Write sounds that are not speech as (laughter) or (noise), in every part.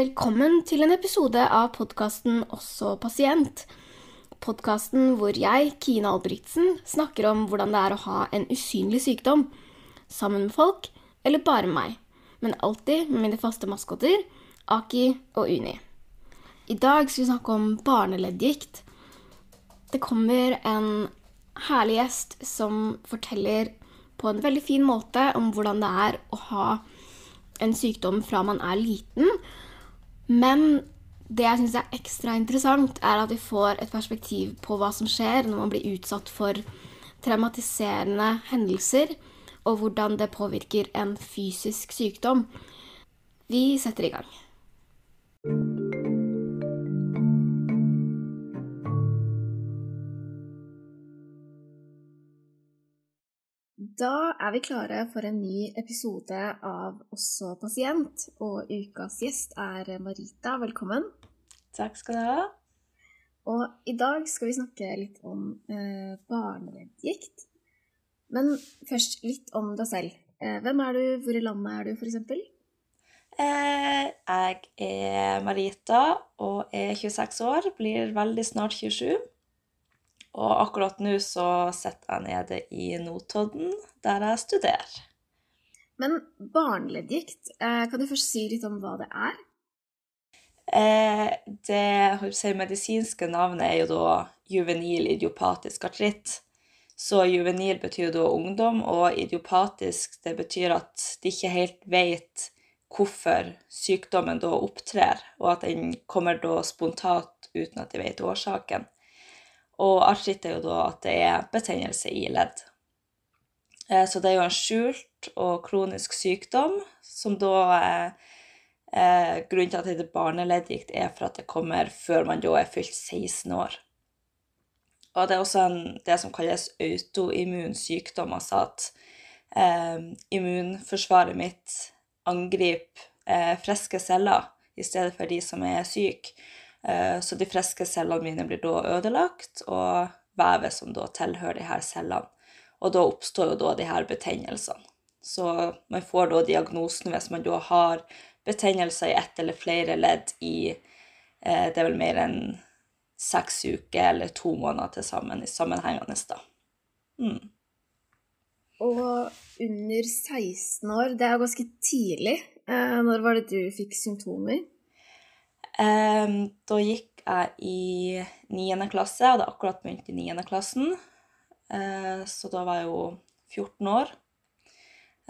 Velkommen til en episode av podkasten Også pasient. Podkasten hvor jeg, Kine Albrigtsen, snakker om hvordan det er å ha en usynlig sykdom. Sammen med folk, eller bare meg. Men alltid med mine faste maskoter, Aki og Uni. I dag skal vi snakke om barneleddgikt. Det kommer en herlig gjest som forteller på en veldig fin måte om hvordan det er å ha en sykdom fra man er liten. Men det jeg syns er ekstra interessant, er at vi får et perspektiv på hva som skjer når man blir utsatt for traumatiserende hendelser, og hvordan det påvirker en fysisk sykdom. Vi setter i gang. Da er vi klare for en ny episode av Også pasient. Og ukas gjest er Marita. Velkommen. Takk skal du ha. Og i dag skal vi snakke litt om eh, barneleddgikt. Men først litt om deg selv. Eh, hvem er du, hvor i landet er du, f.eks.? Eh, jeg er Marita og er 26 år. Blir veldig snart 27. Og akkurat nå så sitter jeg nede i Notodden, der jeg studerer. Men barneleddgikt, eh, kan du først si litt om hva det er? Eh, det si, medisinske navnet er jo da juvenil idiopatisk artritt. Så juvenil betyr da ungdom, og idiopatisk det betyr at de ikke helt vet hvorfor sykdommen da opptrer, og at den kommer da spontant uten at de vet årsaken. Og artritt er jo da at det er betennelse i ledd. Eh, så det er jo en skjult og kronisk sykdom som da eh, Grunnen til at det er barneleddgikt, er for at det kommer før man da er fylt 16 år. Og det er også en, det som kalles autoimmun sykdom, altså at eh, immunforsvaret mitt angriper eh, friske celler i stedet for de som er syke. Eh, så de friske cellene mine blir da ødelagt, og vevet som da tilhører de her cellene. Og da oppstår jo da de her betennelsene. Så man får da diagnosen hvis man da har betennelser i ett eller flere ledd i eh, det er vel mer enn seks uker eller to måneder til sammen i sammenhengende, da. Mm. Og under 16 år, det er ganske tidlig. Eh, når var det du fikk symptomer? Um, da gikk jeg i niende klasse, jeg hadde akkurat begynt i niende klassen. Uh, så da var jeg jo 14 år.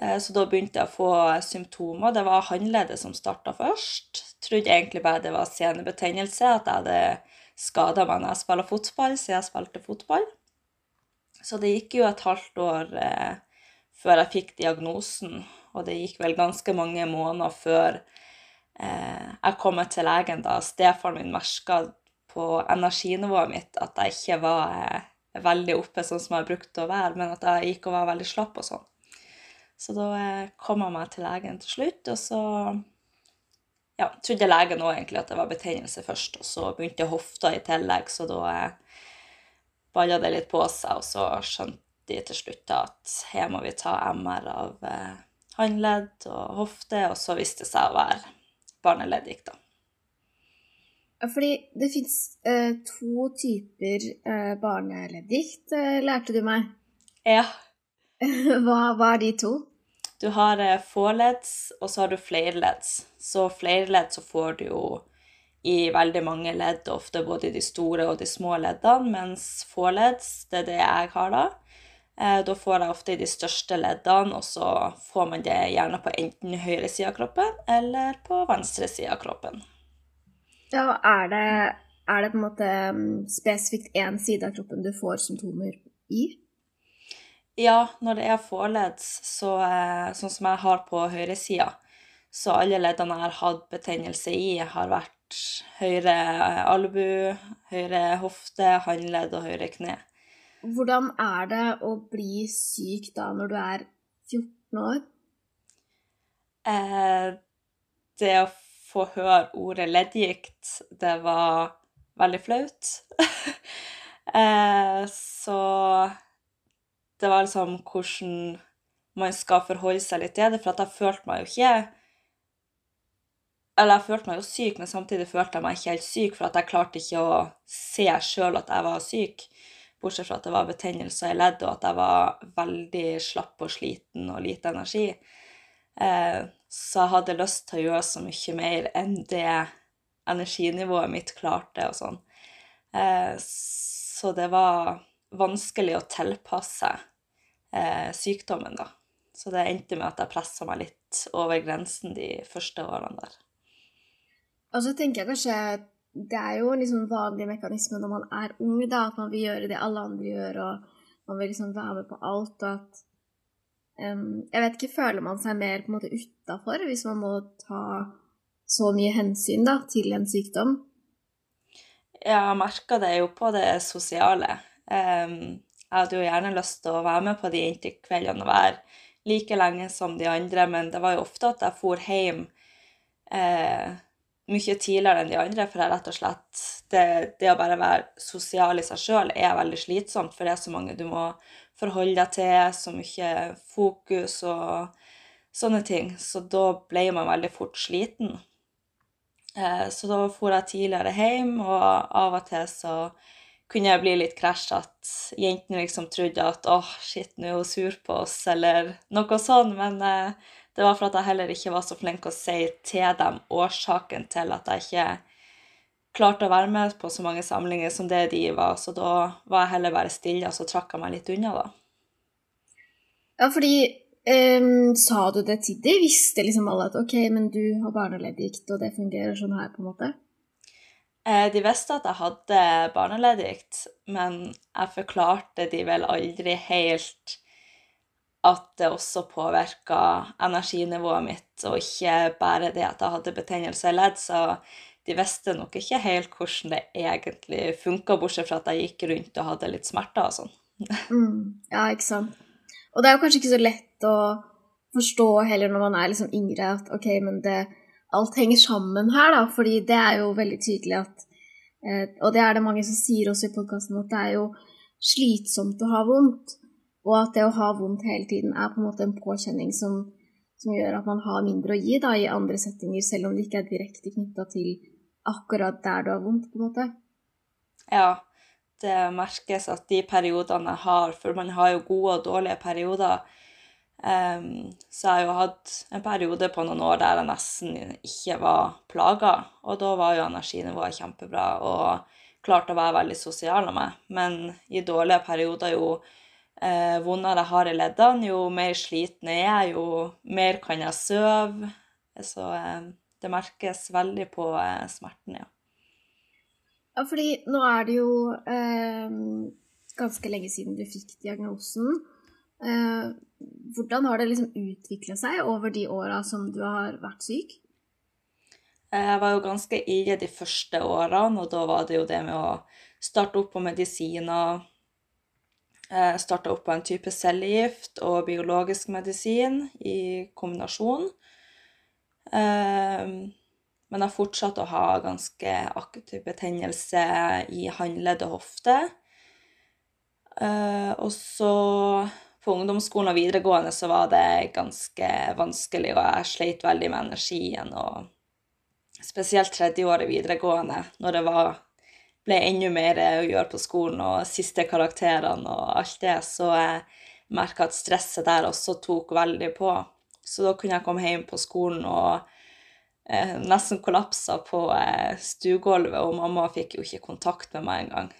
Uh, så da begynte jeg å få symptomer. Det var håndleddet som starta først. Trodde egentlig bare det var senebetennelse, at jeg hadde skada meg når jeg spilte fotball, så jeg spilte fotball. Så det gikk jo et halvt år uh, før jeg fikk diagnosen, og det gikk vel ganske mange måneder før Eh, jeg kom til legen da stefaren min merka på energinivået mitt at jeg ikke var eh, veldig oppe sånn som jeg brukte å være, men at jeg gikk og var veldig slapp og sånn. Så da eh, kom jeg meg til legen til slutt, og så ja, trodde legen òg egentlig at det var betennelse først, og så begynte hofta i tillegg, så da eh, balla det litt på seg, og så skjønte de til slutt at her må vi ta MR av eh, håndledd og hofte, og så viste det seg å være barneleddikt, da. Fordi det fins eh, to typer eh, barneleddikt, eh, lærte du meg. Ja. (laughs) hva, hva, er de to? Du har eh, fåledds, og så har du flerledds. Så flerledd så får du jo i veldig mange ledd, ofte både de store og de små leddene, mens fåledds, det er det jeg har da, da får jeg ofte i de største leddene, og så får man det gjerne på enten høyre side av kroppen eller på venstre side av kroppen. Ja, er det, er det på en måte mm, spesifikt én side av kroppen du får symptomer i? Ja, når det er forleds, så, eh, sånn som jeg har på høyresida, så alle leddene jeg har hatt betennelse i, har vært høyre eh, albu, høyre hofte, håndledd og høyre kne. Hvordan er det å bli syk da når du er 14 år? Eh, det å få høre ordet leddgikt, det var veldig flaut. (laughs) eh, så det var liksom hvordan man skal forholde seg litt til det, for at jeg følte meg jo ikke Eller jeg følte meg jo syk, men samtidig følte jeg meg ikke helt syk, for at jeg klarte ikke å se sjøl at jeg var syk. Bortsett fra at det var betennelser i ledd, og at jeg var veldig slapp og sliten og lite energi. Eh, så jeg hadde lyst til å gjøre så mye mer enn det energinivået mitt klarte og sånn. Eh, så det var vanskelig å tilpasse eh, sykdommen, da. Så det endte med at jeg pressa meg litt over grensen de første årene der. Og så tenker jeg kanskje det er jo en liksom vanlig mekanisme når man er ung, da, at man vil gjøre det alle andre gjør, og man vil liksom være med på alt. og at um, Jeg vet ikke, føler man seg mer på en måte utafor hvis man må ta så mye hensyn da, til en sykdom? Jeg merker det jo på det sosiale. Um, jeg hadde jo gjerne lyst til å være med på de jentekveldene og være like lenge som de andre, men det var jo ofte at jeg for hjem eh, mye tidligere enn de andre, for jeg rett og slett det, det, å bare være sosial i seg sjøl er veldig slitsomt, for det er så mange du må forholde deg til, så mye fokus og sånne ting. Så da ble man veldig fort sliten. Eh, så da for jeg tidligere hjem, og av og til så kunne jeg bli litt krasj at jentene liksom trodde at åh, oh, shit, nå er hun sur på oss, eller noe sånt. Men eh, det var for at jeg heller ikke var så flink å si til dem årsaken til at jeg ikke klarte å være med på så mange samlinger som det de var. Så da var jeg heller bare stille, og så trakk jeg meg litt unna, da. Ja, fordi um, Sa du det til de? Visste liksom alle at OK, men du har barneleddgikt, og det fungerer sånn her, på en måte? Eh, de visste at jeg hadde barneleddgikt, men jeg forklarte de vel aldri helt at det også påvirka energinivået mitt, og ikke bare det at jeg hadde betennelse i ledd. Så de visste nok ikke helt hvordan det egentlig funka, bortsett fra at jeg gikk rundt og hadde litt smerter og sånn. (laughs) Mm, ja, ikke sant. Og det er jo kanskje ikke så lett å forstå heller når man er liksom yngre, at ok, men det alt henger sammen her, da. Fordi det er jo veldig tydelig at eh, Og det er det mange som sier også i podkasten, at det er jo slitsomt å ha vondt. Og at det å ha vondt hele tiden er på en måte en påkjenning som, som gjør at man har mindre å gi da, i andre settinger, selv om det ikke er direkte knytta til akkurat der du har vondt, på en måte. Ja, det merkes at de periodene jeg har, for man har jo gode og dårlige perioder, Um, så jeg har jo hatt en periode på noen år der jeg nesten ikke var plaga. Og da var jo energinivået kjempebra og klarte å være veldig sosial med meg. Men i dårlige perioder, jo vondere jeg har i leddene, jo mer sliten er jeg, jo mer kan jeg sove. Så eh, det merkes veldig på eh, smerten, ja. Ja, fordi nå er det jo eh, ganske lenge siden du fikk diagnosen. Eh, hvordan har det liksom utvikla seg over de åra som du har vært syk? Jeg var jo ganske ille de første årene, og da var det jo det med å starte opp på medisiner. Starte opp på en type cellegift og biologisk medisin i kombinasjon. Eh, men jeg fortsatte å ha ganske aktiv betennelse i håndledd og hofte. Eh, og så på ungdomsskolen og videregående så var det ganske vanskelig, og jeg sleit veldig med energien. Og spesielt tredje året videregående, når det var, ble enda mer å gjøre på skolen, og siste karakterene og alt det, så jeg merka at stresset der også tok veldig på. Så da kunne jeg komme hjem på skolen og eh, nesten kollapsa på eh, stuegulvet, og mamma fikk jo ikke kontakt med meg engang.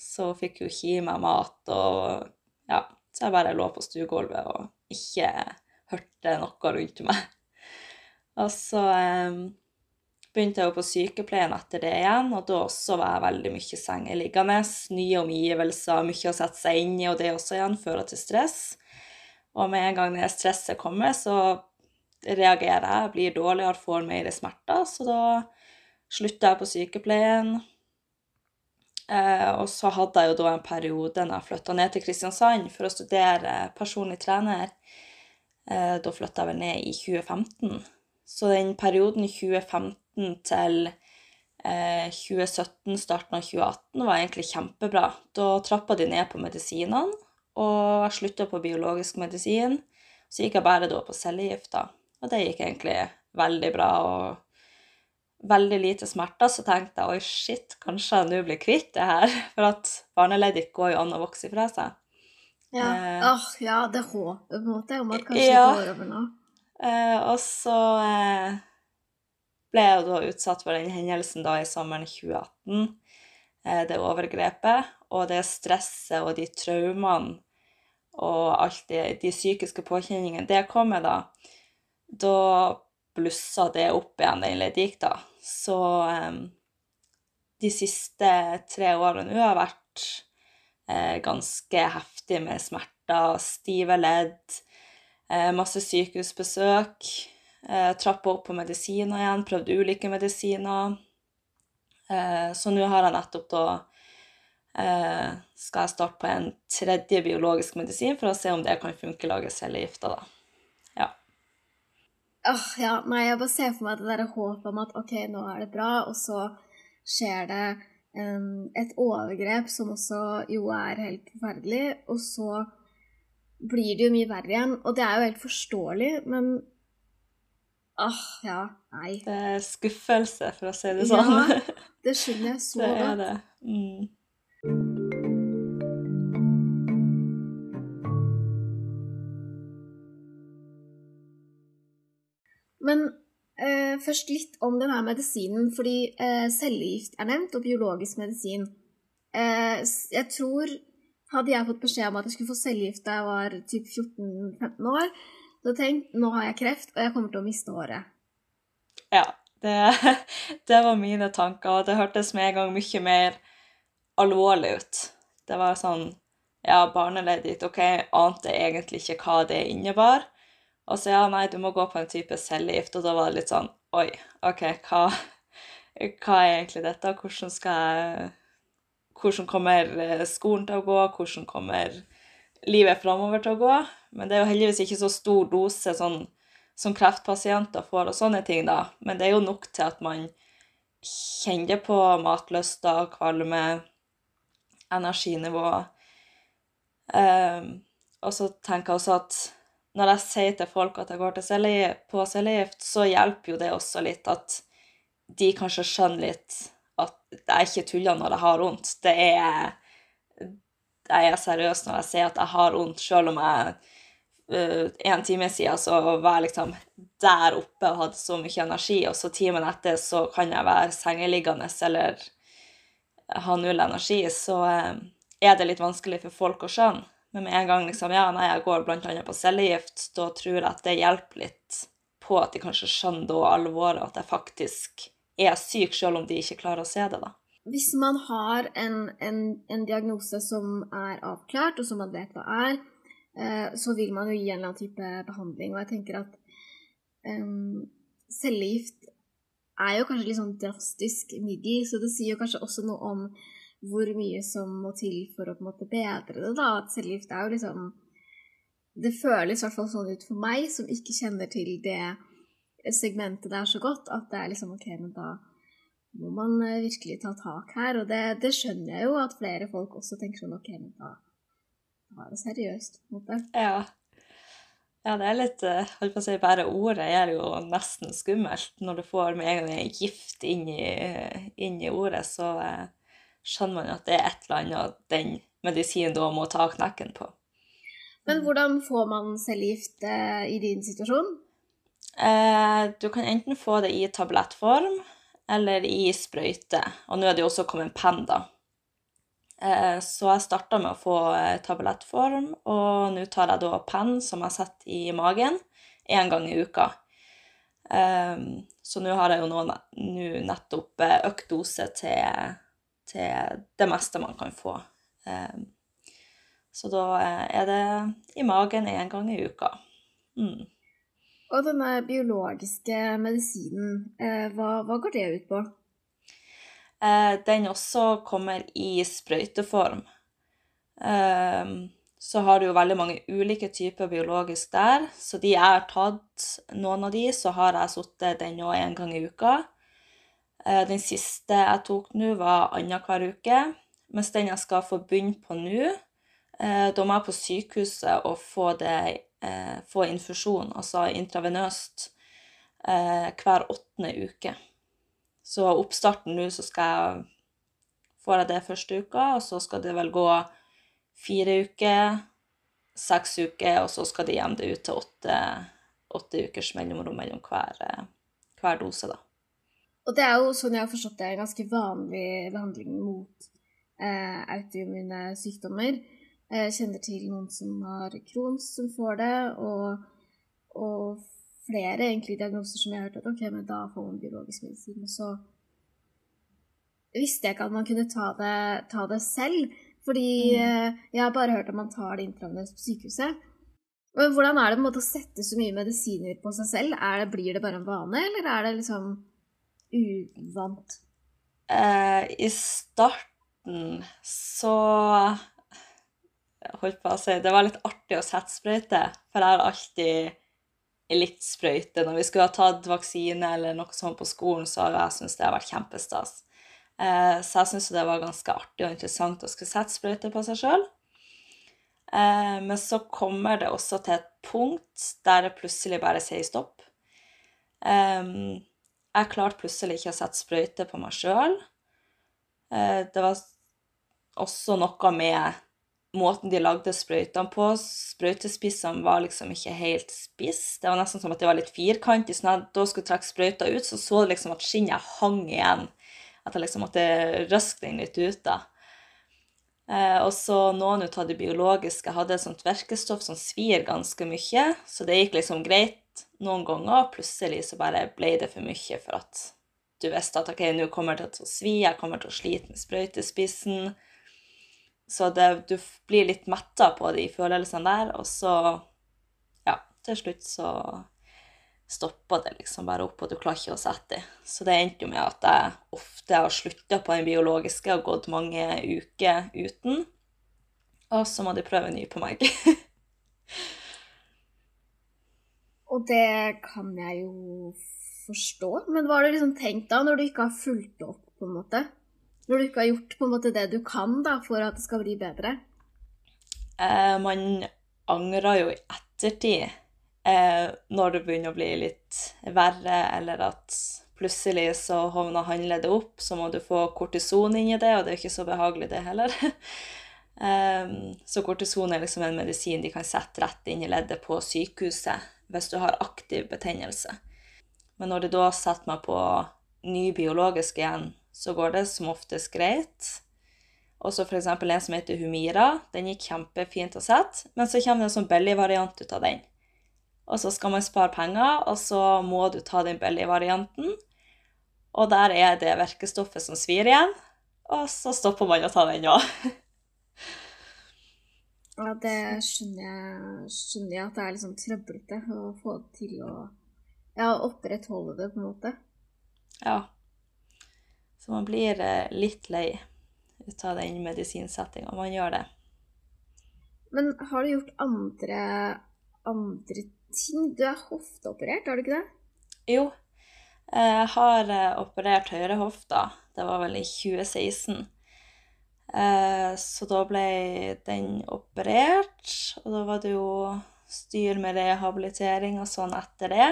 Så hun fikk jo ikke gi meg mat og ja, så jeg bare lå på stuegulvet og ikke hørte noe rundt meg. Og så um, begynte jeg jo på sykepleien etter det igjen, og da også var jeg veldig mye sengeliggende. Nye omgivelser, mye å sette seg inn i, og det også igjen fører til stress. Og med en gang det stresset kommer, så reagerer jeg, blir dårligere, får mer smerter. Så da slutta jeg på sykepleien, Eh, og så hadde jeg jo da en periode da jeg flytta ned til Kristiansand for å studere personlig trener. Eh, da flytta jeg vel ned i 2015. Så den perioden 2015 til eh, 2017, starten av 2018, var egentlig kjempebra. Da trappa de ned på medisinene, og jeg slutta på biologisk medisin. Så gikk jeg bare da på cellegifta, og det gikk egentlig veldig bra. og veldig lite smerter, så tenkte jeg oi, shit, kanskje jeg nå blir kvitt det her. (laughs) For at barneleddik går jo an å vokse ifra seg. Ja. Eh. Åh, ja, det håper på en måte om at kanskje Ja. det går over nå. Eh, og så eh, ble jo da utsatt for den hendelsen da i sommeren 2018. Eh, det overgrepet og det stresset og de traumene og alt det, de psykiske påkjenningene det kom med da, da blussa det opp igjen, den da. Så eh, de siste tre årene hun har vært eh, ganske heftig med smerter, stive ledd, masse sykehusbesøk, eh, trappa opp på medisiner igjen, prøvd ulike medisiner. Eh, så nå har jeg nettopp da eh, skal jeg starte på en tredje biologisk medisin for å se om det kan funke lage cellegifta, da. Ja. Åh, ja, nei, jeg bare ser for meg det der håpet om at ok, nå er det bra, og så skjer det um, et overgrep som også jo er helt forferdelig, og så blir det jo mye verre igjen, og det er jo helt forståelig, men åh, ja, nei. Det er skuffelse, for å si det sånn. Ja, (laughs) det skjønner jeg (laughs) så det er godt. det. Mm. Men eh, først litt om denne medisinen, fordi eh, cellegift er nevnt, og biologisk medisin. Eh, jeg tror Hadde jeg fått beskjed om at jeg skulle få cellegift da jeg var typ 14-15 år, så tenk, nå har jeg kreft, og jeg kommer til å miste håret. Ja, det, (laughs) det var mine tanker, og det hørtes med en gang mye mer alvorlig ut. Det var sånn Ja, barneleddet, OK, ante egentlig ikke hva det innebar. Og så ja, nei, du må gå på en type cellegift, og da var det litt sånn Oi, OK, hva, hva er egentlig dette? Hvordan skal jeg Hvordan kommer eh, skolen til å gå? Hvordan kommer livet framover til å gå? Men det er jo heldigvis ikke så stor dose sånn som kreftpasienter får og sånne ting, da. Men det er jo nok til at man kjenner på matlyster, kvalme, energinivå. Um, og så tenker jeg også at når jeg sier til folk at jeg går cellegift, på cellegift, så hjelper jo det også litt at de kanskje skjønner litt at jeg ikke tuller når jeg har vondt. Det er Jeg er seriøs når jeg sier at jeg har vondt, selv om jeg uh, en time siden så var jeg liksom der oppe og hadde så mye energi, og så timen etter så kan jeg være sengeliggende eller ha null energi, så uh, er det litt vanskelig for folk å skjønne. Men med en gang liksom, ja, nei, jeg går annet på cellegift, da tror jeg at det hjelper litt på at de kanskje skjønner da alvoret, at jeg faktisk er syk, selv om de ikke klarer å se det, da. Hvis man har en, en, en diagnose som er avklart, og som man vet hva er, eh, så vil man jo gi en eller annen type behandling. Og jeg tenker at um, cellegift er jo kanskje litt sånn drastisk middel, så det sier jo kanskje også noe om hvor mye som må til for å på en måte bedre det. da, At cellegift er jo liksom Det føles i hvert fall sånn ut for meg, som ikke kjenner til det segmentet der så godt, at det er liksom OK, men da må man eh, virkelig ta tak her. Og det, det skjønner jeg jo at flere folk også tenker sånn OK, men da ta det seriøst, på en måte. Ja. Ja, det er litt eh, Holdt på å si, bare ordet er jo nesten skummelt. Når du får med en gang gift inn i, inn i ordet, så eh, skjønner man at det er et eller annet den medisinen da må ta knekken på. Men hvordan får man cellegift eh, i din situasjon? Eh, du kan enten få det i tablettform eller i sprøyte. Og nå er det jo også kommet penn, da. Eh, så jeg starta med å få eh, tablettform, og nå tar jeg da penn som jeg setter i magen én gang i uka. Eh, så nå har jeg jo nå nettopp eh, økt dose til, til det meste man kan få. Eh, så da er det i magen én gang i uka. Mm. Og denne biologiske medisinen, hva, hva går det ut på? Eh, den også kommer i sprøyteform. Eh, så har du jo veldig mange ulike typer biologisk der. Så de jeg har tatt, noen av de, så har jeg sittet den nå en gang i uka. Eh, den siste jeg tok nå, var annenhver uke. Mens den jeg skal få begynne på nå, eh, da må jeg på sykehuset og få, det, få infusjon, altså intravenøst, hver åttende uke. Så oppstarten nå, så skal jeg får jeg det første uka, og så skal det vel gå fire uker, seks uker, og så skal det ut til åtte, åtte ukers mellomrom mellom hver, hver dose, da. Og det er jo sånn jeg har forstått det, en ganske vanlig behandling mot eh, autoimmune sykdommer. Jeg kjenner til noen som har Crohns som får det, og, og flere egentlig diagnoser som jeg har hørt at ok, men da får man biologisk medisin. Og så visste jeg ikke at man kunne ta det, ta det selv. Fordi mm. Eh, jeg har bare hørt at man tar det intravenøst på sykehuset. Men hvordan er det på en måte å sette så mye medisiner på seg selv? Det, blir det bare en vane, eller er det liksom uvant? Eh, I starten så holdt på å si Det var litt artig å sette sprøyte, for jeg har alltid litt sprøyte. Når vi skulle ha tatt vaksine eller noe sånt på skolen, så har jeg syntes det har vært kjempestas. Eh, så jeg syntes det var ganske artig og interessant å skulle sette sprøyte på seg sjøl. Eh, men så kommer det også til et punkt der det plutselig bare sier stopp. Eh, jeg klarte plutselig ikke å sette sprøyte på meg sjøl. Det var også noe med måten de lagde sprøytene på. Sprøytespissene var liksom ikke helt spiss. Det var nesten som at det var litt firkantig. Så når jeg da skulle trekke sprøyta ut, så så du liksom at skinnet hang igjen. At jeg liksom måtte røske den litt ut, da. Eh, og så noen av de biologiske hadde et sånt virkestoff som svir ganske mye, så det gikk liksom greit noen ganger. Plutselig så bare ble det for mye for at du visste at ok, nå kommer det til å svi, jeg kommer til å slite med sprøytespissen. Så det, du blir litt metta på de følelsene der, og så Ja, til slutt så stoppa det liksom bare opp, og du klarer ikke å sette dem. Så det endte jo med at jeg ofte har slutta på den biologiske og gått mange uker uten. Og så må de prøve ny på meg. (laughs) og det kan jeg jo forstå. Men hva har du liksom tenkt da, når du ikke har fulgt opp, på en måte? Når du ikke har gjort på en måte det du kan da, for at det skal bli bedre? Eh, man angrer jo i ettertid eh, når det begynner å bli litt verre, eller at plutselig så hovner håndleddet opp, så må du få kortison inn i det, og det er ikke så behagelig, det heller. Um, (laughs) så kortison er liksom en medisin de kan sette rett inn i leddet på sykehuset hvis du har aktiv betennelse. Men når de da setter meg på ny biologisk igjen, så går det som oftest greit. Og så f.eks. en som heter Humira. Den gikk kjempefint å sette, men så kommer det en sånn belly-variant ut av den. Og så skal man spare penger, og så må du ta den belly-varianten. Og der er det virkestoffet som svir igjen, og så stopper man å ta den òg. ja, det skjønner jeg, skjønner jeg at det er litt sånn trøblete å få til å ja, opprettholde det, på en måte. Ja. Så man blir eh, litt lei ut av den medisinsettinga. Man gjør det. Men har du gjort andre, andre ting? Du er hofteoperert, har du ikke det? Jo. Jeg har operert høyre hofta. Det var vel i 2016. Eh, så da ble den operert, og da var det jo styr med rehabilitering og sånn etter det.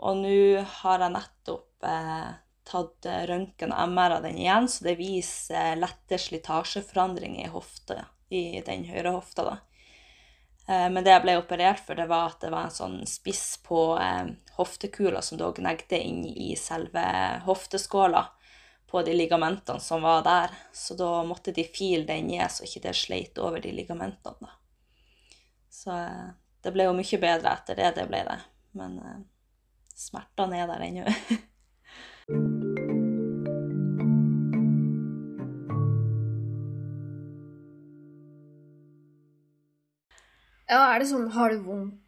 Og nå har jeg nettopp tatt eh, røntgen og MR av den igjen, så det viser lette slitasjeforandringer i hofta, i den høyre hofta. da. Eh, men det jeg ble operert for, det var at det var en sånn spiss på eh, hoftekula som da gnegde inn i selve hofteskåla på de ligamentene som var der. Så da måtte de file den ned så ikke det sleit over de ligamentene. da. Så eh, det ble jo mye bedre etter det, det ble det. Men eh, smertene er der ennå. (laughs) Ja, er det sånn Har du vondt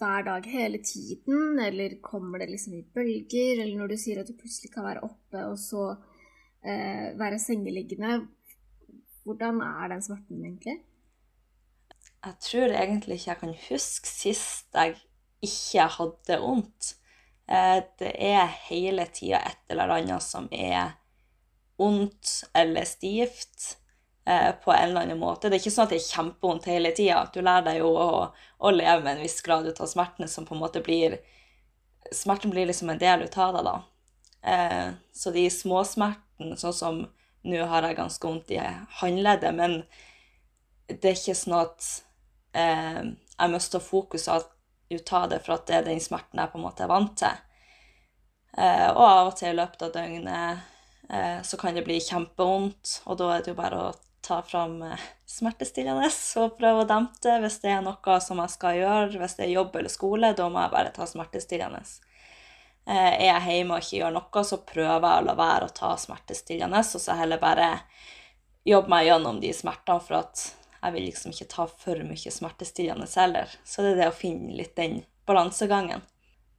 hver dag hele tiden, eller kommer det liksom i bølger? Eller når du sier at du plutselig kan være oppe og så eh, være sengeliggende, hvordan er den smerten egentlig? Jeg tror egentlig ikke jeg kan huske sist jeg ikke hadde vondt. Eh, det er hele tida et eller annet som er ondt eller stivt eh, på en eller annen måte. Det er ikke sånn at det er kjempevondt hele tida. Du lærer deg jo å, å, leve med en viss grad ut av smertene som på en måte blir Smerten blir liksom en del ut av deg, da. Eh, så de småsmertene, sånn som nå har jeg ganske vondt i håndleddet, men det er ikke sånn at jeg mister fokus ut ta det, for at det er den smerten jeg på en måte er vant til. Eh, og av og til i løpet av døgnet eh, så kan det bli kjempevondt, og da er det jo bare å ta fram eh, smertestillende og prøve å dempe det hvis det er noe som jeg skal gjøre. Hvis det er jobb eller skole, da må jeg bare ta smertestillende. Eh, er jeg hjemme og ikke gjør noe, så prøver jeg å la være å ta smertestillende, og så heller bare jobbe meg gjennom de smertene, for at jeg vil liksom ikke ta for mye smertestillende heller. Så det er det å finne litt den balansegangen.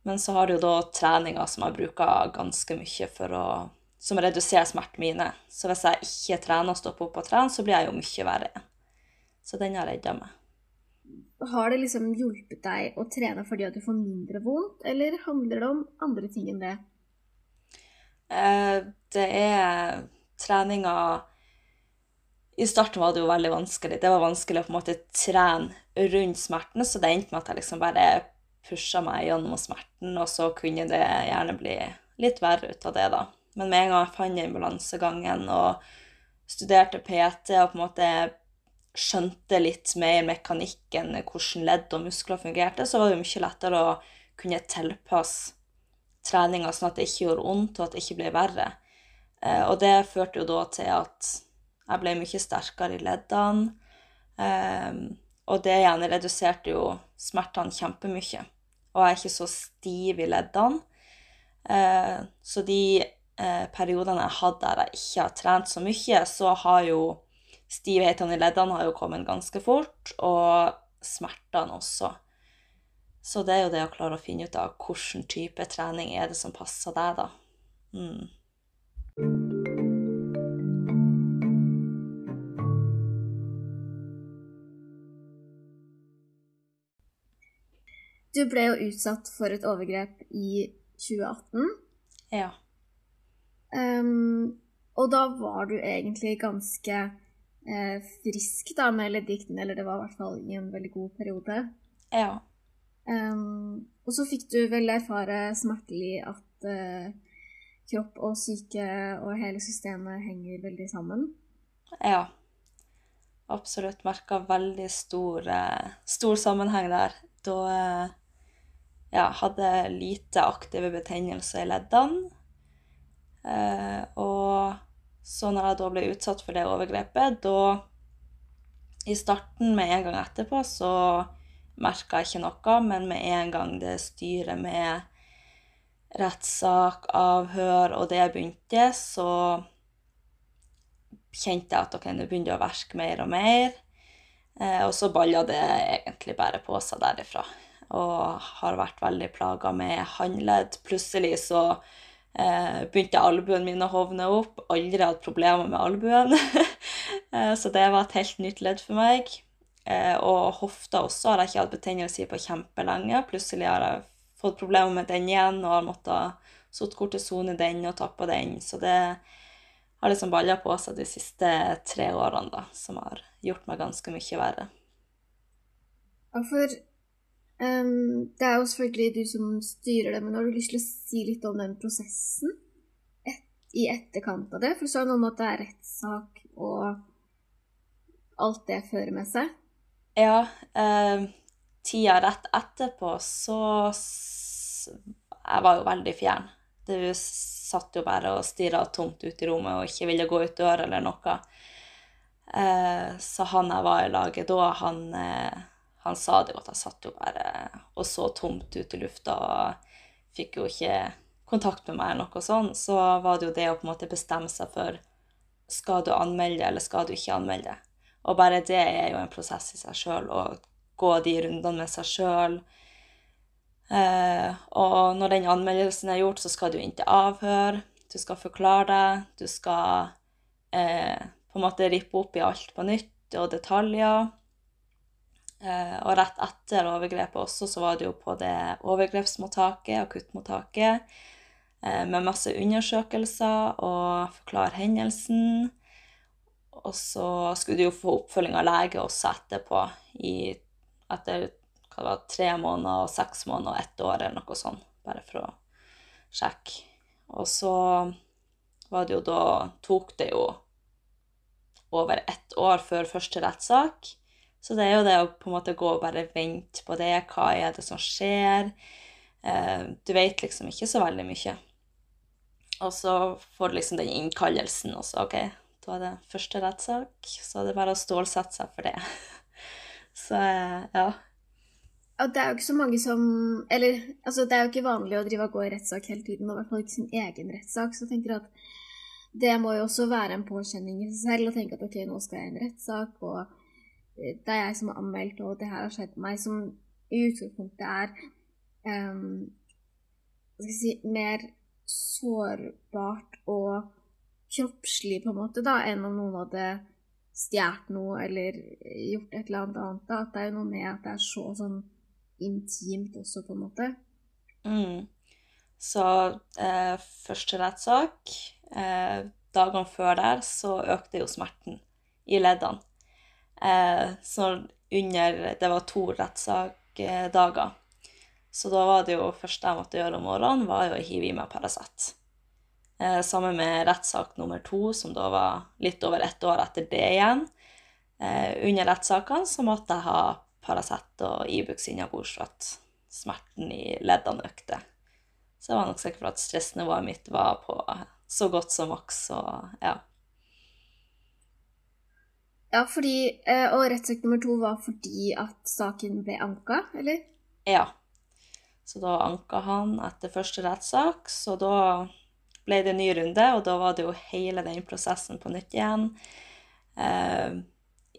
Men så har du jo da treninga som jeg bruker ganske mye for å som reduserer smertene mine. Så hvis jeg ikke trener og stopper opp og trener, så blir jeg jo mye verre. Så den har redda meg. Har det liksom hjulpet deg å trene fordi at du får mindre vondt, eller handler det om andre ting enn det? Eh, det er treninga I starten var det jo veldig vanskelig. Det var vanskelig å på en måte trene rundt smertene, så det endte med at jeg liksom bare pusha meg gjennom smerten, og så kunne det gjerne bli litt verre ut av det, da. Men med en gang jeg fant den balansegangen og studerte PT og på en måte skjønte litt mer mekanikken, hvordan ledd og muskler fungerte, så var det mye lettere å kunne tilpasse treninga sånn at det ikke gjorde vondt, og at det ikke ble verre. Eh, og det førte jo da til at jeg ble mye sterkere i leddene. Um, og det igjen reduserte jo smertene kjempemye. Og jeg er ikke så stiv i leddene. Uh, så de uh, periodene jeg hadde der jeg ikke har trent så mye, så har jo stivhetene i leddene har jo kommet ganske fort, og smertene også. Så det er jo det å klare å finne ut av hvilken type trening er det som passer deg, da. Mm. Du ble jo utsatt for et overgrep i 2018. Ja. Um, og da var du egentlig ganske eh, frisk da med leddgikten, eller det var i hvert fall i en veldig god periode. Ja. Um, og så fikk du vel erfare smertelig at eh, kropp og syke og hele systemet henger veldig sammen. Ja. Absolutt merka veldig stor, eh, stor, sammenheng der. Da eh, ja, hadde lite aktive betennelser i leddene. Eh, og så når jeg da ble utsatt for det overgrepet, da I starten, med en gang etterpå, så merka jeg ikke noe, men med en gang det styret med rettssak, avhør og det begynte, så kjente jeg at ok, nå begynner det å verke mer og mer. Eh, og så balla det egentlig bare på seg derifra. Og har vært veldig plaga med håndledd. Plutselig så Eh, begynte albuen min å hovne opp. Aldri hatt problemer med albuen. (laughs) eh, så det var et helt nytt ledd for meg. Eh, og hofta også har jeg ikke hatt betennelse i på kjempelenge. Plutselig har jeg fått problemer med den igjen og har måttet sitte kortison i den og tappa den. Så det har liksom balla på seg de siste tre årene, da, som har gjort meg ganske mye verre. Og for Um, det er jo selvfølgelig du som styrer det, men har du lyst til å si litt om den prosessen et, i etterkant av det? For er det noe med at det er rettssak og alt det fører med seg. Ja. Um, tida rett etterpå så Jeg var jo veldig fjern. Du satt jo bare og stirra tomt ut i rommet og ikke ville gå ut døra eller noe. Uh, så han jeg var i laget da, han uh, han sa det jo at han satt jo bare og så tomt ut i lufta og fikk jo ikke kontakt med meg eller noe sånt. Så var det jo det å på en måte bestemme seg for skal du anmelde eller skal du ikke anmelde. Og bare det er jo en prosess i seg sjøl, å gå de rundene med seg sjøl. Eh, og når den anmeldelsen er gjort, så skal du inn til avhør. Du skal forklare deg. Du skal eh, på en måte rippe opp i alt på nytt og detaljer. Eh, og rett etter overgrepet også, så var det jo på det overgrepsmottaket, akuttmottaket, eh, med masse undersøkelser og forklare hendelsen. Og så skulle de jo få oppfølging av lege også etterpå, i, etter var, tre måneder og seks måneder og ett år eller noe sånt, bare for å sjekke Og så var det jo da Tok det jo over ett år før første rettssak. Så det er jo det å på en måte gå og bare vente på det. Hva er det som skjer? Eh, du vet liksom ikke så veldig mye. Og så får du liksom den innkallelsen, og så OK, da er det første rettssak. Så er det bare å stålsette seg for det. (laughs) Så eh, ja. Ja, det er jo ikke så mange som Eller altså, det er jo ikke vanlig å drive og gå i rettssak hele tiden, og i hvert fall ikke sin egen rettssak. Så jeg tenker at det må jo også være en påkjenning i seg selv å tenke at OK, nå skal jeg i en rettssak, og det er jeg som har anmeldt, og det her har skjedd meg, som i utgangspunktet er um, skal jeg si Mer sårbart og kroppslig, på en måte, da, enn om noen hadde stjålet noe eller gjort et eller annet annet. Da. At det er jo noe med at det er så sånn intimt også, på en måte. Mm. Så eh, første rettssak eh, Dagene før der så økte jo smerten i leddene. Eh, så under Det var to rettssakdager. Så da var det jo første jeg måtte gjøre om morgenen, var jo å hive i meg Paracet. Eh, sammen med rettssak nummer to, som da var litt over ett år etter det igjen. Eh, under rettssakene så måtte jeg ha Paracet og Ibux innabords for at smerten i leddene økte. Så jeg var nok sikker for at stressnivået mitt var på så godt som maks, og ja. Ja, fordi eh, Og rettssak nummer to var fordi at saken ble anka, eller? Ja. Så da anka han etter første rettssak, så da ble det en ny runde, og da var det jo hele den prosessen på nytt igjen. Eh,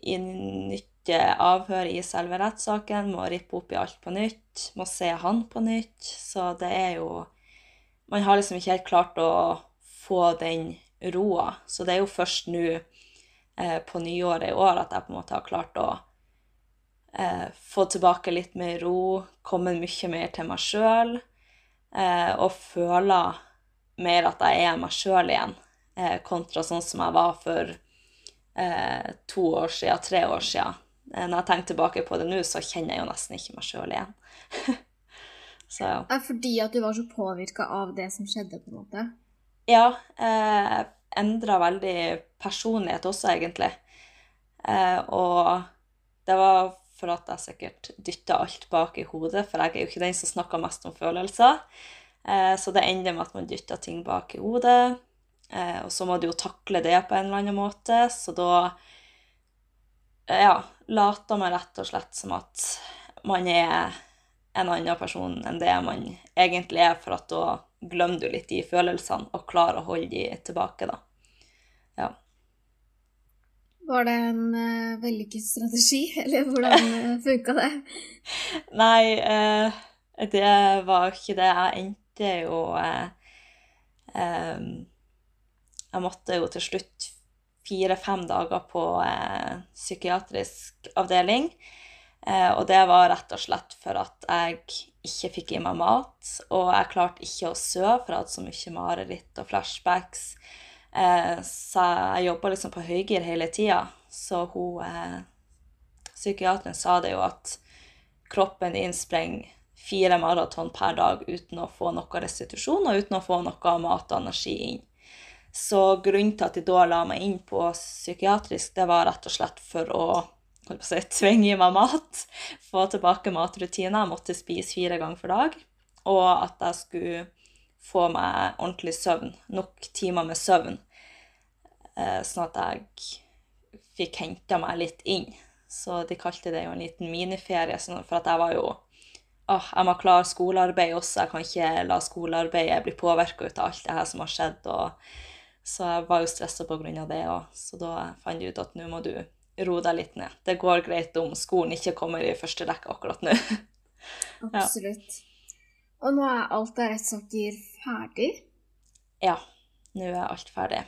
I nytt avhør i selve rettssaken, må rippe opp i alt på nytt, må se han på nytt. Så det er jo Man har liksom ikke helt klart å få den roa. Så det er jo først nå eh, på nyåret i år at jeg på en måte har klart å eh, få tilbake litt mer ro, komme mye mer til meg sjøl eh, og føle mer at jeg er meg sjøl igjen, eh, kontra sånn som jeg var for eh, to år siden, tre år siden. Når jeg tenker tilbake på det nå, så kjenner jeg jo nesten ikke meg sjøl igjen. (laughs) så ja. Fordi at du var så påvirka av det som skjedde, på en måte? Ja. Eh, Endra veldig personlighet også, egentlig. Eh, og det var for at jeg sikkert dytta alt bak i hodet, for jeg er jo ikke den som snakker mest om følelser. Eh, så det ender med at man dytter ting bak i hodet. Eh, og så må du jo takle det på en eller annen måte, så da eh, ja, later man rett og slett som at man er en annen person enn det man egentlig er, for at da glemmer du litt de følelsene og klarer å holde de tilbake, da. Var det en uh, vellykket strategi, (laughs) eller hvordan uh, funka det? Nei, uh, det var ikke det. Jeg endte jo uh, um, Jeg måtte jo til slutt fire-fem dager på psykiatrisk avdeling. og det var rett og slett for at jeg ikke fikk i meg mat. Og jeg klarte ikke å sove, for jeg hadde så mye mareritt og flashbacks. Eh, så jeg jobba liksom på høygir hele tida. Så hun eh, psykiateren sa det jo at kroppen din fire maraton per dag uten å få noe restitusjon og uten å få noe mat og energi inn. Så grunnen til at de da la meg inn på psykiatrisk, det var rett og slett for å si, tvinge i meg mat, (laughs) få tilbake matrutiner. Jeg måtte spise fire ganger for dag. Og at jeg skulle få meg ordentlig søvn. Nok timer med søvn. Eh, sånn at jeg fikk henta meg litt inn. Så de kalte det jo en liten miniferie. Sånn for at jeg var jo åh, jeg må klare skolearbeid også. Jeg kan ikke la skolearbeidet bli påvirka av alt det her som har skjedd. Så jeg var jo stressa pga. det òg. Så da fant jeg ut at nå må du ro deg litt ned. Det går greit om skolen ikke kommer i første rekke akkurat nå. (laughs) Absolutt. Og nå er alt av rettssaker ferdig? Ja, nå er alt ferdig.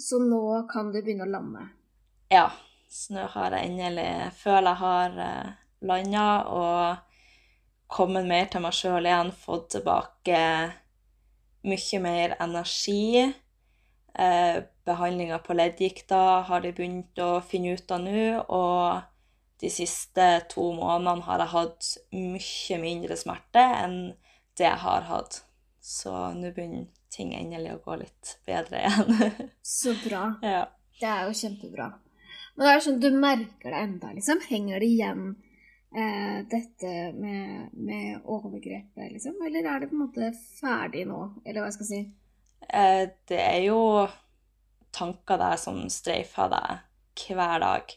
Så nå kan du begynne å lande? Ja. Så nå har jeg endelig føler jeg har eh, landa og kommet mer til meg sjøl igjen, fått tilbake mye mer energi. Eh, Behandlinga på leddgikta har de begynt å finne ut av nå. Og de siste to månedene har jeg hatt mye mindre smerte enn det jeg har hatt Så nå begynner ting endelig å gå litt bedre igjen. (laughs) Så bra. ja. Det er jo kjempebra. Men det er sånn, du merker det enda, liksom? Henger det igjen eh, dette med, med overgrepet, liksom? Eller er det på en måte ferdig nå? Eller hva jeg skal si? Eh, det er jo tanker der som streifer deg hver dag.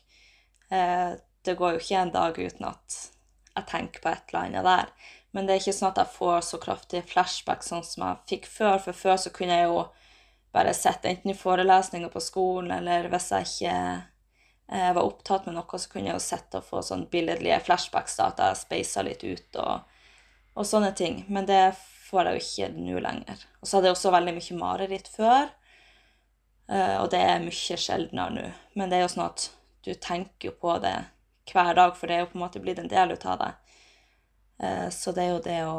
Eh, det går jo ikke en dag uten at jeg tenker på et eller annet der. Men det er ikke sånn at jeg får så kraftige flashback sånn som jeg fikk før. For før så kunne jeg jo bare sett enten i forelesninger på skolen, eller hvis jeg ikke eh, var opptatt med noe, så kunne jeg jo sett og få sånn billedlige flashbacks da, at jeg speisa litt ut og, og, sånne ting. Men det får jeg jo ikke nå lenger. Og så hadde jeg også veldig mye mareritt før, eh, og det er mye sjeldnere nå. Men det er jo sånn at du tenker jo på det hver dag, for det er jo på en måte blitt en del ut av det. Eh, så det er jo det å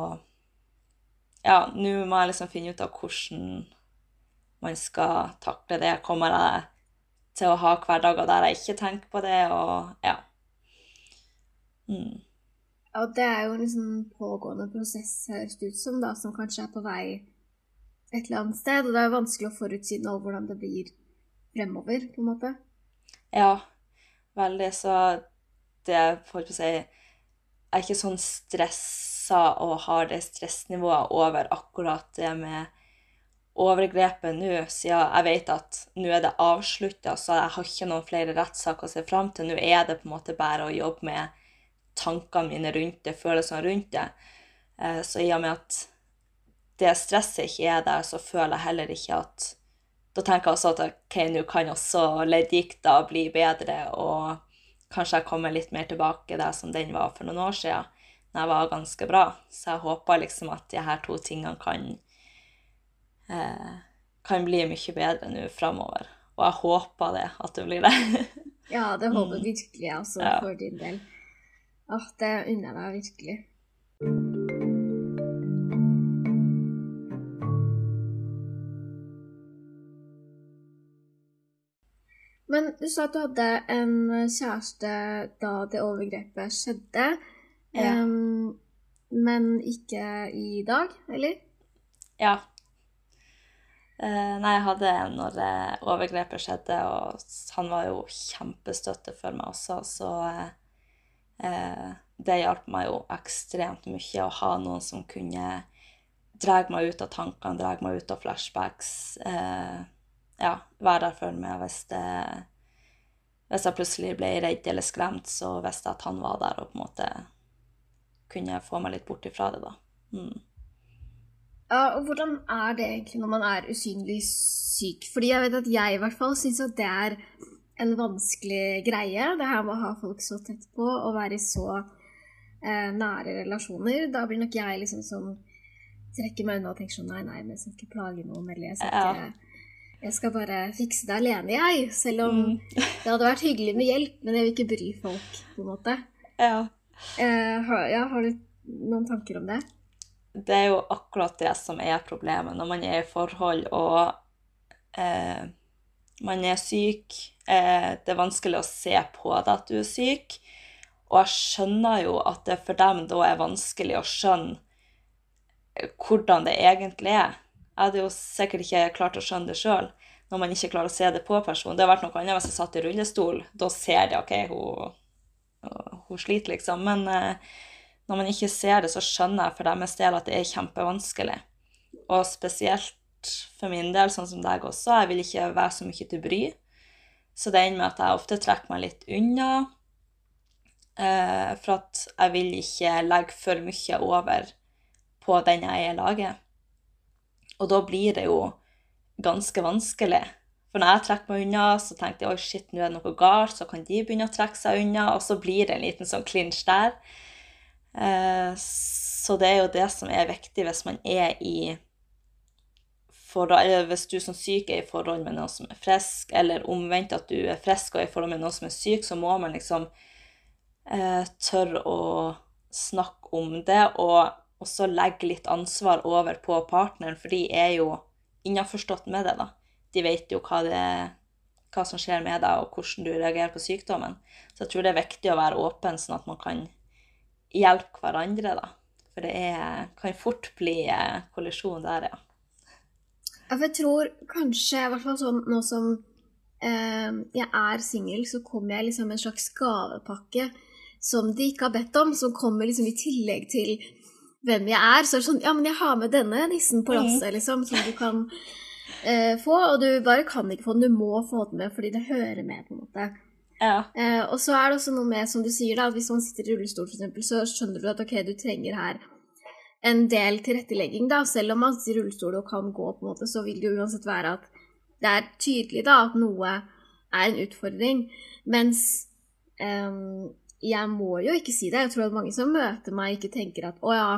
Ja, nå må jeg liksom finne ut av hvordan man skal takle det. Kommer jeg til å ha hverdager der jeg ikke tenker på det, og ja. Mm. Og det er jo en liksom pågående prosess, høres det ut som, da, som kanskje er på vei et eller annet sted. Og det er jo vanskelig å forutsi nå hvordan det blir fremover, på en måte. Ja, veldig. Så det får jeg si Jeg er ikke sånn stressa og har det stressnivået over akkurat det med overgrepet nå, siden jeg vet at nå er det avslutta, så jeg har ikke noen flere rettssaker å se fram til. Nå er det på en måte bare å jobbe med tankene mine rundt det, følelsene rundt det. Eh, så i og med at det stresset ikke er der, så føler jeg heller ikke at Da tenker jeg også at ok, nå kan også leddgikta bli bedre, og kanskje jeg kommer litt mer tilbake der som den var for noen år siden, når jeg var ganske bra. Så jeg håper liksom at de her to tingene kan eh, kan bli mye bedre nå framover. Og jeg håper det, at det blir det. ja, det håper jeg virkelig jeg også, ja. for din del. Åh, det unner jeg deg virkelig. Du sa at du hadde en kjæreste da det overgrepet skjedde. Ja. Um, men ikke i dag, eller? Ja, Uh, nei, jeg hadde en når uh, overgrepet skjedde, og han var jo kjempestøtte for meg også, så uh, det hjalp meg jo ekstremt mye å ha noen som kunne dra meg ut av tankene, dra meg ut av flashbacks. ja, være der for meg hvis, det, hvis jeg plutselig ble redd eller skremt, så visste jeg at han var der og på en måte kunne få meg litt bort ifra det, da. Mm. Ja, og hvordan er det egentlig når man er usynlig syk? Fordi jeg vet at jeg i hvert fall syns at det er en vanskelig greie. Det her med å ha folk så tett på og være i så eh, nære relasjoner. Da blir nok jeg liksom som trekker meg unna og tenker sånn nei, nei, men jeg skal ikke plage noen. Eller jeg skal, ikke, jeg skal bare fikse det alene, jeg. Selv om mm. det hadde vært hyggelig med hjelp, men jeg vil ikke bry folk, på en måte. Ja. Eh, har, ja, har du noen tanker om det? det er jo akkurat det som er problemet når man er i forhold og eh, man er syk. Eh, det er vanskelig å se på deg at du er syk. Og jeg skjønner jo at det for dem da er vanskelig å skjønne eh, hvordan det egentlig er. Jeg hadde jo sikkert ikke klart å skjønne det sjøl når man ikke klarer å se det på personen. Det har vært noe annet hvis jeg satt i rullestol. Da ser jeg OK, hun, hun sliter, liksom. Men eh, når man ikke ser det, så skjønner jeg for deres del at det er kjempevanskelig. Og spesielt for min del, sånn som deg også, jeg vil ikke være så mye til bry. Så det ender med at jeg ofte trekker meg litt unna. Eh, for at jeg vil ikke legge for mye over på den jeg er i laget. Og da blir det jo ganske vanskelig. For når jeg trekker meg unna, så tenker jeg oi, shit, nå er det noe galt, så kan de begynne å trekke seg unna, og så blir det en liten sånn klinsj der. Eh, så det er jo det som er viktig hvis man er i forhold, hvis du som syk er i forhold med noen som er frisk, eller omvendt at du er frisk og er i forhold med noen som er syk, så må man liksom eh, tørre å snakke om det, og også legge litt ansvar over på partneren, for de er jo innforstått med det, da. De vet jo hva, det, hva som skjer med deg, og hvordan du reagerer på sykdommen. Så jeg tror det er viktig å være åpen, sånn at man kan hjelpe hverandre, da. For det er, kan fort bli eh, kollisjon der, ja. Jeg tror kanskje, i hvert fall sånn nå som eh, jeg er singel, så kommer jeg liksom en slags gavepakke som de ikke har bedt om, som kommer liksom i tillegg til hvem jeg er. Så er det sånn Ja, men jeg har med denne nissen på lasset, liksom, som du kan eh, få. Og du bare kan ikke få den, du må få den med fordi det hører med, på en måte. Ja. Eh, og så er det også noe med, som du sier, da, at hvis man sitter i rullestol, for eksempel, så skjønner du at ok, du trenger her en del tilrettelegging, da. Selv om man sitter i rullestol og kan gå, på en måte, så vil det jo uansett være at det er tydelig da at noe er en utfordring. Mens ehm, jeg må jo ikke si det. Jeg tror at mange som møter meg, ikke tenker at å ja,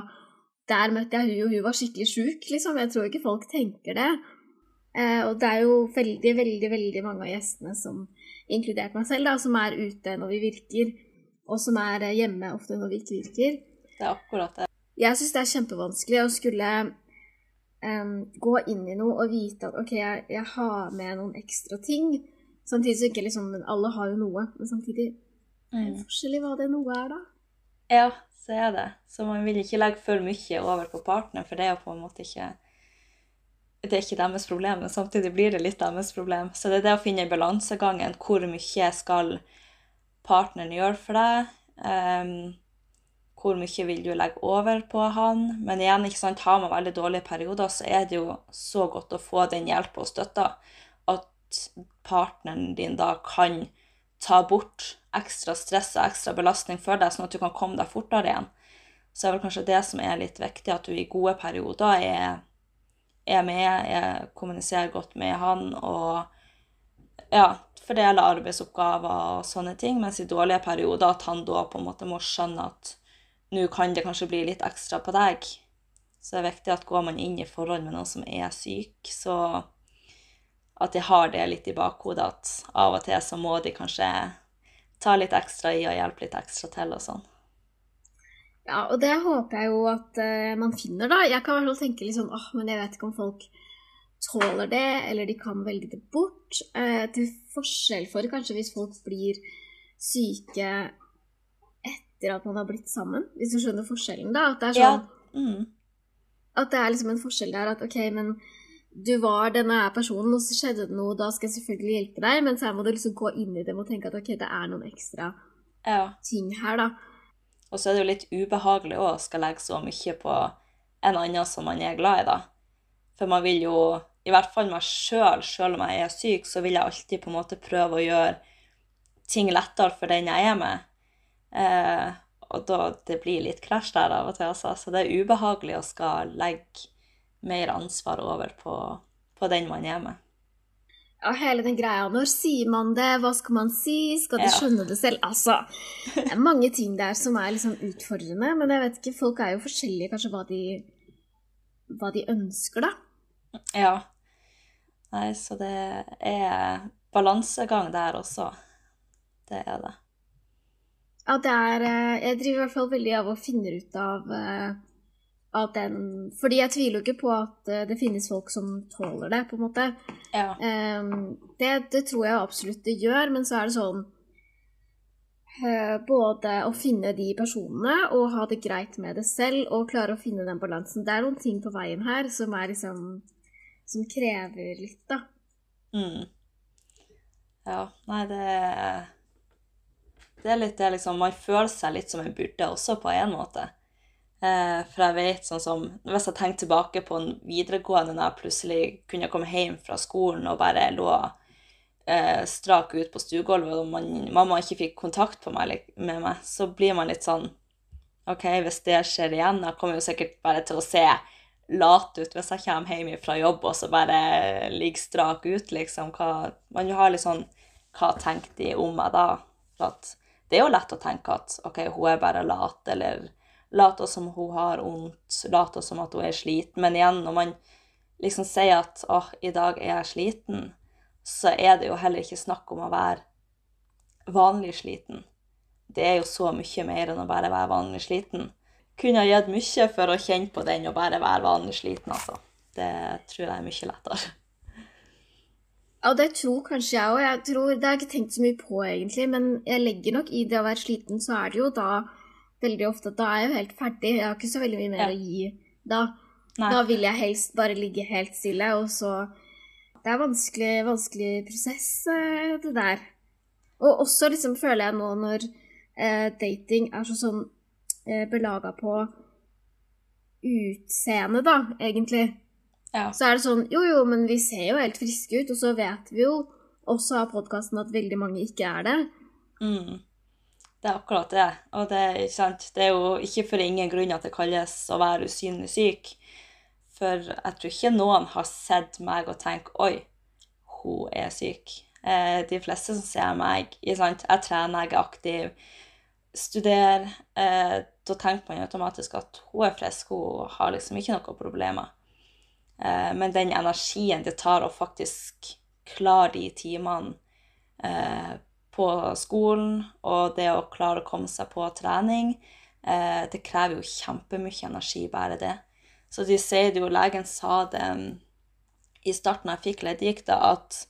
der møtte jeg hun, og hun var skikkelig sjuk, liksom. Jeg tror ikke folk tenker det. Eh, og det er jo veldig, veldig, veldig mange av gjestene som, inkludert meg selv, da, som er ute når vi virker, og som er hjemme ofte når vi ikke virker. Det er akkurat det. Jeg syns det er kjempevanskelig å skulle um, gå inn i noe og vite at OK, jeg, jeg har med noen ekstra ting. Samtidig så ikke liksom Alle har jo noe, men samtidig Mm. forskjellig hva det nå er, da. Ja, så er det. Så man vil ikke legge for mye over på partner, for det er jo på en måte ikke det er ikke deres problem, men samtidig blir det litt deres problem. Så det er det å finne balansegangen. Hvor mye skal partneren gjøre for deg? Um, hvor mye vil du legge over på han? Men igjen, ikke sant, har man veldig dårlige perioder, så er det jo så godt å få den hjelpa og støtta at partneren din da kan ta bort ekstra stress og ekstra belastning for deg, sånn at du kan komme deg fortere igjen. Så er vel kanskje det som er litt viktig, at du i gode perioder er er med, jeg kommuniserer godt med han og ja, fordeler arbeidsoppgaver og sånne ting, mens i dårlige perioder at han da på en måte må skjønne at nå kan det kanskje bli litt ekstra på deg. Så det er viktig at går man inn i forhold med noen som er syk, så at de har det litt i bakhodet at av og til så må de kanskje ta litt ekstra i og hjelpe litt ekstra til og sånn. Ja, og det håper jeg jo at uh, man finner, da. Jeg kan i tenke litt sånn åh, men jeg vet ikke om folk tåler det, eller de kan velge det bort. Uh, til forskjell for kanskje hvis folk blir syke etter at man har blitt sammen. Hvis du skjønner forskjellen, da. At det er Ja. sånn Mm. At det er liksom en forskjell der at ok, men du var denne personen, og så skjedde det noe, da skal jeg selvfølgelig hjelpe deg, men så må du liksom gå inn i det og tenke at ok, det er noen ekstra Ja. ting her, da. Og så er det jo litt ubehagelig å skal legge så mye på en annen som man er glad i, da. For man vil jo, i hvert fall meg sjøl, sjøl om jeg er syk, så vil jeg alltid på en måte prøve å gjøre ting lettere for den jeg er med. Eh, og da det blir litt krasj der av og til, altså. Så det er ubehagelig å skal legge mer ansvar over på, på den man er med. Ja, hele den greia. Når sier man det? Hva skal man si? Skal de Ja. skjønne det selv? Altså, det er mange ting der som er liksom utfordrende, men jeg vet ikke, folk er jo forskjellige kanskje hva de, hva de ønsker, da. Ja. Nei, så det er balansegang der også. Det er det. Ja, det er eh, Jeg driver i hvert fall veldig av å finne ut av eh, av den Fordi jeg tviler jo ikke på at eh, det finnes folk som tåler det, på en måte. Ja. Um, det, det tror jeg absolutt det gjør, men så er det sånn uh, Både å finne de personene og ha det greit med det selv, og klare å finne den balansen. Det er noen ting på veien her som er liksom Som krever litt, da. Mm. Ja, nei, det Det er litt det, liksom Man føler seg litt som en burde også, på en måte. Eh, for jeg vet sånn som Hvis jeg tenker tilbake på en videregående når jeg plutselig kunne komme hjem fra skolen og bare lå eh, strak ut på stuegulvet, og man, mamma ikke fikk kontakt på meg, med meg, så blir man litt sånn OK, hvis det skjer igjen, jeg kommer jo sikkert bare til å se lat ut hvis jeg kommer hjem fra jobb og så bare ligger strak ut, liksom. Hva, man har litt sånn Hva tenker de om meg da? For at det er jo lett å tenke at OK, hun er bare lat, eller later som hun har vondt, later som at hun er sliten. Men igjen, når man liksom sier at åh, i dag er jeg sliten, så er det jo heller ikke snakk om å være vanlig sliten. Det er jo så mye mer enn å bare være vanlig sliten kunne ha gitt mye for å kjenne på den og bare være vanlig sliten, altså. Det tror jeg er mye lettere. Ja, det tror kanskje jeg òg. Jeg tror, det har jeg ikke tenkt så mye på, egentlig, men jeg legger nok i det å være sliten, så er det jo da veldig ofte at da er jeg jo helt ferdig. Jeg har ikke så veldig mye mer Ja. å gi da. Nei. Da vil jeg helst bare ligge helt stille, og så Det er vanskelig, vanskelig prosess, eh, det der. Og også liksom føler jeg nå når eh, dating er så sånn eh, belaga på utseende, da, egentlig. Ja. Så er det sånn Jo, jo, men vi ser jo helt friske ut, og så vet vi jo også av podkasten at veldig mange ikke er det. Mm. Det er akkurat det. Og det, det er jo ikke for ingen grunn at det kalles å være usynlig syk. For jeg tror ikke noen har sett meg og tenkt Oi, hun er syk. Eh, de fleste som ser meg? Jeg trener, jeg er aktiv, studerer. Eh, da tenker man automatisk at hun er frisk, hun har liksom ikke noen problemer. Eh, men den energien det tar å faktisk klare de timene eh, på skolen, og det å klare å komme seg på trening, eh, det krever jo kjempemye energi, bare det. Så de sier det jo, legen sa det i starten jeg fikk leddgikta, at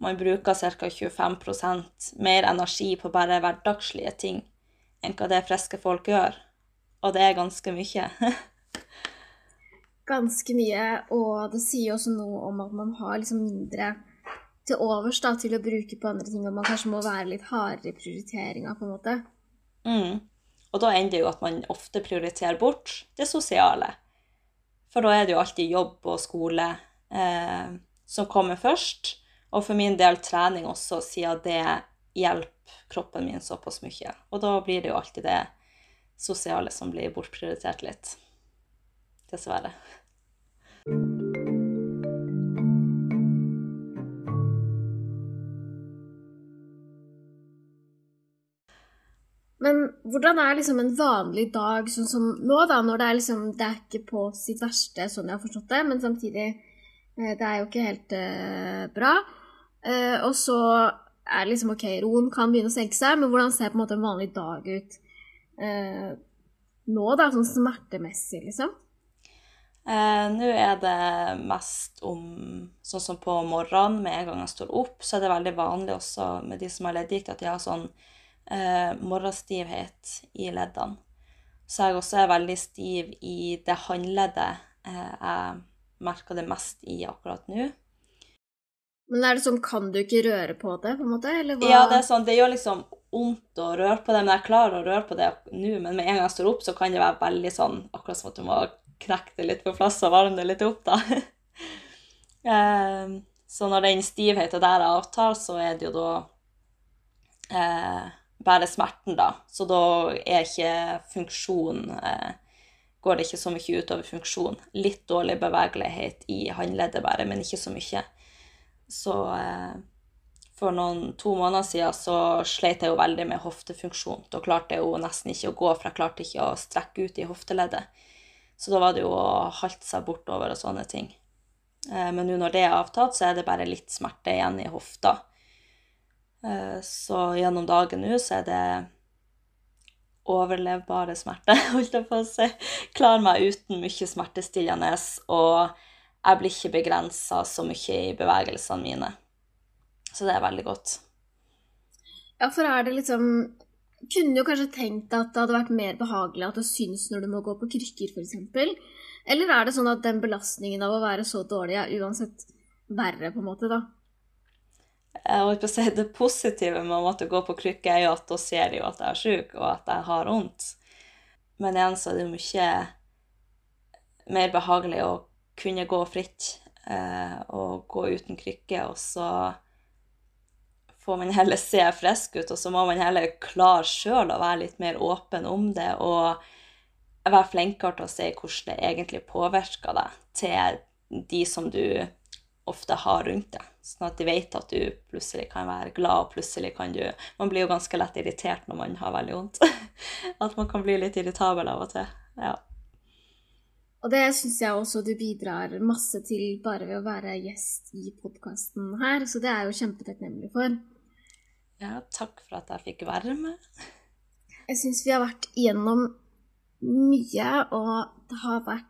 man bruker ca. 25% mer energi på bare hverdagslige ting enn hva det friske folk gjør. Og det er ganske mye. (laughs) Ganske mye, og det sier også noe om at man har liksom mindre til overs da, til å bruke på andre ting, og man kanskje må være litt hardere i prioriteringa, på en måte. Mm. Og da ender det jo at man ofte prioriterer bort det sosiale. For da er det jo alltid jobb og skole eh, som kommer først. Og for min del trening også, siden det hjelper kroppen min såpass mye. Og da blir det jo alltid det sosiale som blir bortprioritert litt. Dessverre. Hvordan er liksom en vanlig dag sånn som nå, da, når det er liksom Det er ikke på sitt verste, sånn jeg har forstått det, men samtidig eh, Det er jo ikke helt uh, bra. Uh, og så er det liksom OK, roen kan begynne å senke seg, men hvordan ser på en måte en vanlig dag ut uh, nå, da, sånn smertemessig, liksom? Nå er det mest om Sånn som på morgenen, med en gang jeg står opp, så er det veldig vanlig også med de som har leddgikt, at de har sånn eh, morgenstivhet i leddene. Så jeg også er veldig stiv i det håndleddet eh, jeg merker det mest i akkurat nå. Men er det sånn, kan du ikke røre på det, på en måte? Ja, det er sånn, det gjør liksom vondt å røre på det, men jeg klarer å røre på det nå. Men med en gang jeg står opp, så kan det være veldig sånn akkurat som at du må knekke det litt på plass og varme det litt opp, da. (laughs) Eh, så når den stivheten der avtar, så er det jo da eh, bare smerten, da. Så da er ikke funksjon eh, Går det ikke så mye utover funksjon. Litt dårlig bevegelighet i håndleddet bare, men ikke så mye. Så eh, for noen to måneder siden så sleit jeg jo veldig med hoftefunksjon. Da klarte jeg jo nesten ikke å gå, for jeg klarte ikke å strekke ut i hofteleddet. Så da var det jo å halte seg bortover og sånne ting. Eh, Men nå når det er avtatt, så er det bare litt smerte igjen i hofta. Eh, Så gjennom dagen nå så er det overlevbare smerte, (laughs) holdt jeg på å si. Klarer meg uten mye smertestillende, og jeg blir ikke begrensa så mye i bevegelsene mine. Så det er veldig godt. Ja, for er det liksom Kunne jo kanskje tenkt at det hadde vært mer behagelig at det syns når du må gå på krykker, f.eks. Eller er det sånn at den belastningen av å være så dårlig er uansett verre, på en måte, da? Jeg på å si Det positive med å måtte gå på krykke er jo at da ser de jo at jeg er syk, og at jeg har vondt. Men igjen så er det mye mer behagelig å kunne gå fritt eh, og gå uten krykke, og så får man heller se frisk ut, og så må man heller klare sjøl å være litt mer åpen om det, og være flinkere til å se hvordan det egentlig påvirker deg, til de som du ofte har rundt deg. Sånn at de vet at du plutselig kan være glad, og plutselig kan du Man blir jo ganske lett irritert når man har veldig vondt. (laughs) At man kan bli litt irritabel av og til. Ja. Og det syns jeg også du bidrar masse til bare ved å være gjest i podkasten her, så det er jeg jo kjempetakknemlig for. ja, takk for at jeg fikk være med. Jeg syns vi har vært igjennom mye, og det har vært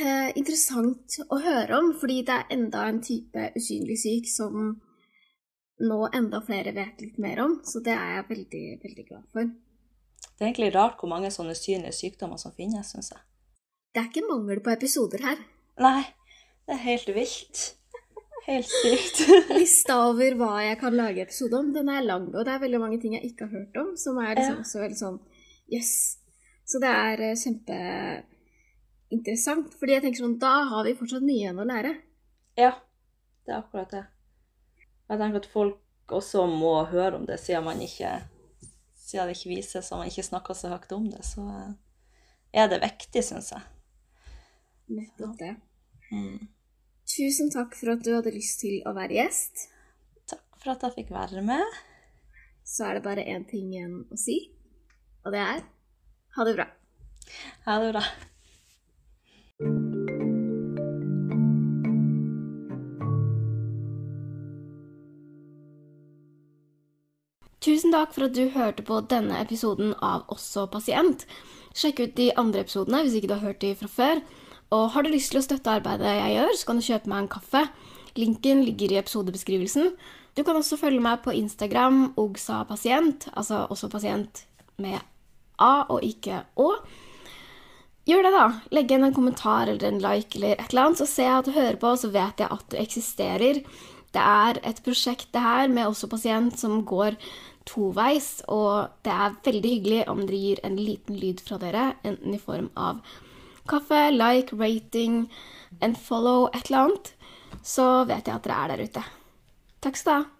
eh, interessant å høre om, fordi det er enda en type usynlig syk som nå enda flere vet litt mer om, så det er jeg veldig, veldig glad for. Det er egentlig rart hvor mange sånne synlige sykdommer som finnes, syns jeg. Det er ikke mangel på episoder her. Nei, det er helt vilt. Helt sykt. (laughs) Lista over hva jeg kan lage episode om, den er lang, og det er veldig mange ting jeg ikke har hørt om, som er liksom Ja. også veldig sånn Yes. Så det er eh, kjempeinteressant, fordi jeg tenker sånn Da har vi fortsatt mye igjen å lære. Ja, det er akkurat det. Jeg tenker at folk også må høre om det, siden man ikke Siden det ikke vises og man ikke snakker så høyt om det, så eh, er det viktig, syns jeg. Nettopp det. Mm. Tusen takk for at du hadde lyst til å være gjest. Takk for at jeg fikk være med. Så er det bare én ting igjen å si, og det er ha det bra. Ha det bra. Tusen takk for at du hørte på denne episoden av Også pasient. Sjekk ut de andre episodene hvis ikke du har hørt de fra før. Og har du lyst til å støtte arbeidet jeg gjør, så kan du kjøpe meg en kaffe. Linken ligger i episodebeskrivelsen. Du kan også følge meg på Instagram, ogsapasient, altså også pasient med A og ikke Å. Gjør det, da. Legg igjen en kommentar eller en like eller et eller annet, så ser jeg at du hører på, så vet jeg at du eksisterer. Det er et prosjekt, det her, med også pasient, som går toveis, og det er veldig hyggelig om dere gir en liten lyd fra dere, enten i form av kaffe, like, rating, en follow, et eller annet, så vet jeg at dere er der ute. Takk skal du ha.